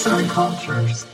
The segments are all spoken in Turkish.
Arts and Cultures.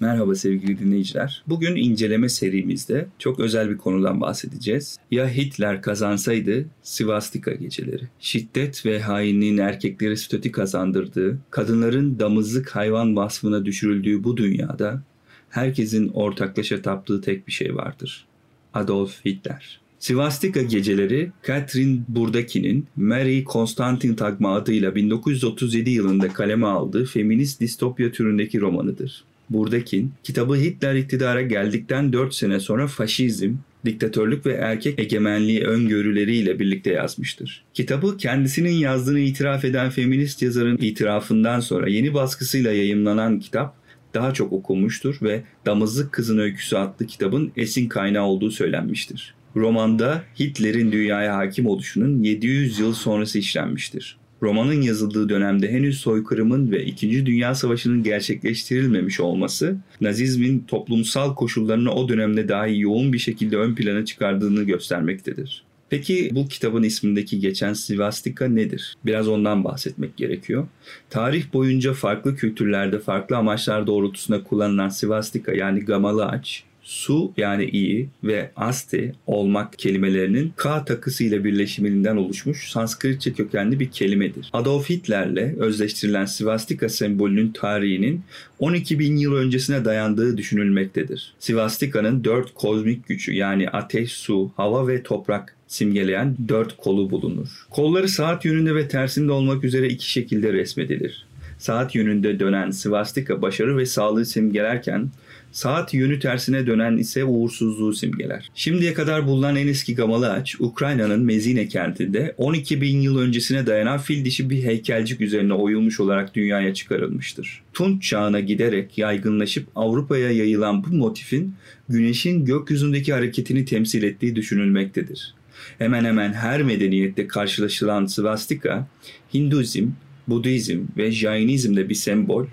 Merhaba sevgili dinleyiciler. Bugün inceleme serimizde çok özel bir konudan bahsedeceğiz. Ya Hitler kazansaydı Sivastika geceleri. Şiddet ve hainliğin erkekleri statü kazandırdığı, kadınların damızlık hayvan vasfına düşürüldüğü bu dünyada herkesin ortaklaşa taptığı tek bir şey vardır. Adolf Hitler. Sivastika geceleri Catherine Burdaki'nin Mary Constantine adıyla 1937 yılında kaleme aldığı feminist distopya türündeki romanıdır. Burdakin, kitabı Hitler iktidara geldikten 4 sene sonra faşizm, diktatörlük ve erkek egemenliği öngörüleriyle birlikte yazmıştır. Kitabı kendisinin yazdığını itiraf eden feminist yazarın itirafından sonra yeni baskısıyla yayımlanan kitap daha çok okunmuştur ve Damızlık Kızın Öyküsü adlı kitabın esin kaynağı olduğu söylenmiştir. Romanda Hitler'in dünyaya hakim oluşunun 700 yıl sonrası işlenmiştir. Romanın yazıldığı dönemde henüz soykırımın ve İkinci Dünya Savaşı'nın gerçekleştirilmemiş olması, Nazizmin toplumsal koşullarını o dönemde dahi yoğun bir şekilde ön plana çıkardığını göstermektedir. Peki bu kitabın ismindeki geçen svastika nedir? Biraz ondan bahsetmek gerekiyor. Tarih boyunca farklı kültürlerde farklı amaçlar doğrultusunda kullanılan svastika yani gamalı ağaç, su yani iyi ve asti olmak kelimelerinin K takısı ile birleşiminden oluşmuş Sanskritçe kökenli bir kelimedir. Adolf Hitler'le özleştirilen svastika sembolünün tarihinin 12 bin yıl öncesine dayandığı düşünülmektedir. Svastika'nın dört kozmik gücü yani ateş, su, hava ve toprak simgeleyen dört kolu bulunur. Kolları saat yönünde ve tersinde olmak üzere iki şekilde resmedilir. Saat yönünde dönen svastika başarı ve sağlığı simgelerken Saat yönü tersine dönen ise uğursuzluğu simgeler. Şimdiye kadar bulunan en eski gamalı ağaç Ukrayna'nın Mezine kentinde 12 bin yıl öncesine dayanan fil dişi bir heykelcik üzerine oyulmuş olarak dünyaya çıkarılmıştır. Tunç çağına giderek yaygınlaşıp Avrupa'ya yayılan bu motifin güneşin gökyüzündeki hareketini temsil ettiği düşünülmektedir. Hemen hemen her medeniyette karşılaşılan svastika, Hinduizm, Budizm ve Jainizm'de bir sembol,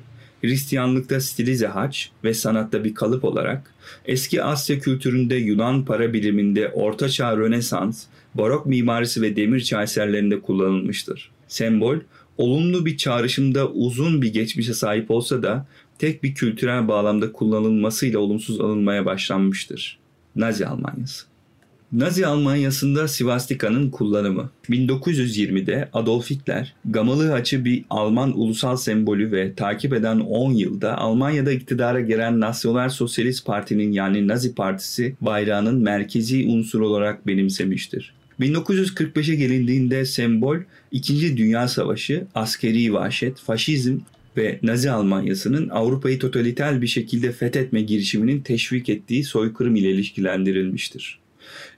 Hristiyanlıkta stilize haç ve sanatta bir kalıp olarak, eski Asya kültüründe Yunan para biriminde Ortaçağ Rönesans, Barok mimarisi ve demir eserlerinde kullanılmıştır. Sembol, olumlu bir çağrışımda uzun bir geçmişe sahip olsa da tek bir kültürel bağlamda kullanılmasıyla olumsuz alınmaya başlanmıştır. Nazi Almanyası Nazi Almanyası'nda Sivastika'nın kullanımı. 1920'de Adolf Hitler, gamalı açı bir Alman ulusal sembolü ve takip eden 10 yılda Almanya'da iktidara gelen Nasyonel Sosyalist Parti'nin yani Nazi Partisi bayrağının merkezi unsur olarak benimsemiştir. 1945'e gelindiğinde sembol 2. Dünya Savaşı, askeri vahşet, faşizm ve Nazi Almanyası'nın Avrupa'yı totaliter bir şekilde fethetme girişiminin teşvik ettiği soykırım ile ilişkilendirilmiştir.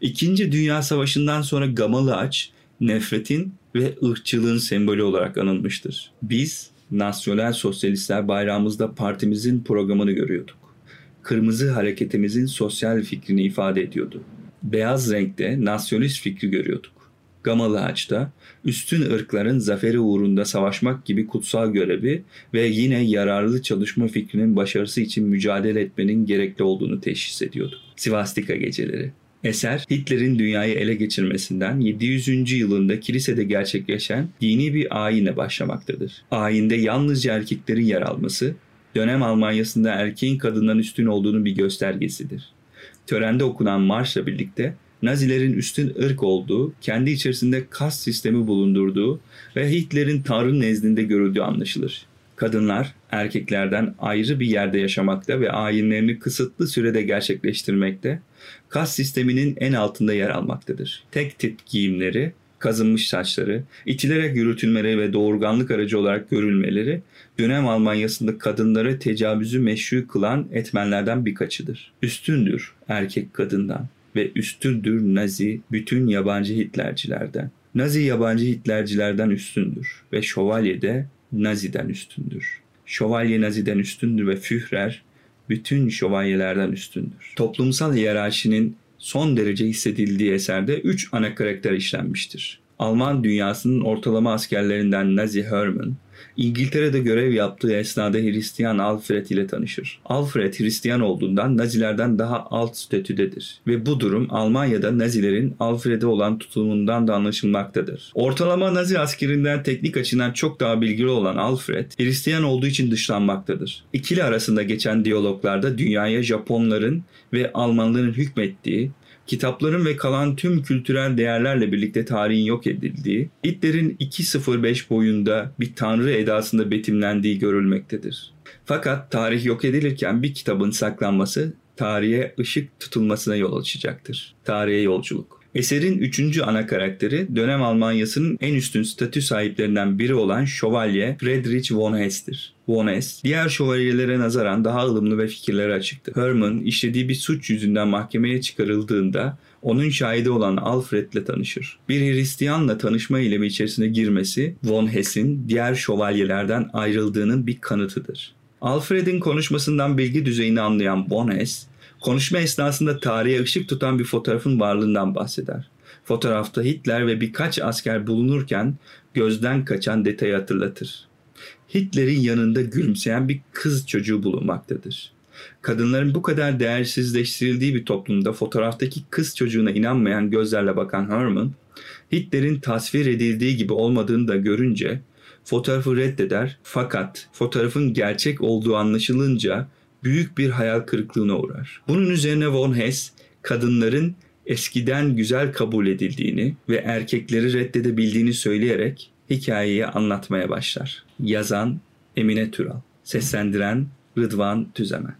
İkinci Dünya Savaşı'ndan sonra gamalı ağaç nefretin ve ırkçılığın sembolü olarak anılmıştır. Biz nasyonel sosyalistler bayrağımızda partimizin programını görüyorduk. Kırmızı hareketimizin sosyal fikrini ifade ediyordu. Beyaz renkte nasyonist fikri görüyorduk. Gamalı ağaçta üstün ırkların zaferi uğrunda savaşmak gibi kutsal görevi ve yine yararlı çalışma fikrinin başarısı için mücadele etmenin gerekli olduğunu teşhis ediyordu. Sivastika geceleri Eser Hitler'in dünyayı ele geçirmesinden 700. yılında kilisede gerçekleşen dini bir ayine başlamaktadır. Ayinde yalnızca erkeklerin yer alması, dönem Almanyası'nda erkeğin kadından üstün olduğunu bir göstergesidir. Törende okunan marşla birlikte Nazilerin üstün ırk olduğu, kendi içerisinde kas sistemi bulundurduğu ve Hitler'in Tanrı nezdinde görüldüğü anlaşılır. Kadınlar erkeklerden ayrı bir yerde yaşamakta ve ayinlerini kısıtlı sürede gerçekleştirmekte, kas sisteminin en altında yer almaktadır. Tek tip giyimleri, kazınmış saçları, itilerek yürütülmeleri ve doğurganlık aracı olarak görülmeleri dönem Almanyası'nda kadınları tecavüzü meşru kılan etmenlerden birkaçıdır. Üstündür erkek kadından ve üstündür Nazi bütün yabancı Hitlercilerden. Nazi yabancı Hitlercilerden üstündür ve şövalye de Nazi'den üstündür. Şövalye Nazi'den üstündür ve Führer bütün şövalyelerden üstündür. Toplumsal hiyerarşinin son derece hissedildiği eserde üç ana karakter işlenmiştir. Alman dünyasının ortalama askerlerinden Nazi Hermann, İngiltere'de görev yaptığı esnada Hristiyan Alfred ile tanışır. Alfred Hristiyan olduğundan Nazilerden daha alt statüdedir ve bu durum Almanya'da Nazilerin Alfred'e olan tutumundan da anlaşılmaktadır. Ortalama Nazi askerinden teknik açıdan çok daha bilgili olan Alfred, Hristiyan olduğu için dışlanmaktadır. İkili arasında geçen diyaloglarda dünyaya Japonların ve Almanların hükmettiği, kitapların ve kalan tüm kültürel değerlerle birlikte tarihin yok edildiği, Hitler'in 2.05 boyunda bir tanrı edasında betimlendiği görülmektedir. Fakat tarih yok edilirken bir kitabın saklanması tarihe ışık tutulmasına yol açacaktır. Tarihe yolculuk. Eserin üçüncü ana karakteri dönem Almanyası'nın en üstün statü sahiplerinden biri olan şövalye Friedrich von Hess'tir. Von Hess, diğer şövalyelere nazaran daha ılımlı ve fikirlere açıktı. Herman işlediği bir suç yüzünden mahkemeye çıkarıldığında onun şahidi olan Alfred'le tanışır. Bir Hristiyanla tanışma eylemi içerisine girmesi Von Hess'in diğer şövalyelerden ayrıldığının bir kanıtıdır. Alfred'in konuşmasından bilgi düzeyini anlayan Von Hess, konuşma esnasında tarihe ışık tutan bir fotoğrafın varlığından bahseder. Fotoğrafta Hitler ve birkaç asker bulunurken gözden kaçan detayı hatırlatır. Hitler'in yanında gülümseyen bir kız çocuğu bulunmaktadır. Kadınların bu kadar değersizleştirildiği bir toplumda fotoğraftaki kız çocuğuna inanmayan gözlerle bakan Herman, Hitler'in tasvir edildiği gibi olmadığını da görünce fotoğrafı reddeder fakat fotoğrafın gerçek olduğu anlaşılınca büyük bir hayal kırıklığına uğrar. Bunun üzerine Von Hess kadınların eskiden güzel kabul edildiğini ve erkekleri reddedebildiğini söyleyerek hikayeyi anlatmaya başlar. Yazan Emine Türal, seslendiren Rıdvan Tüzemen.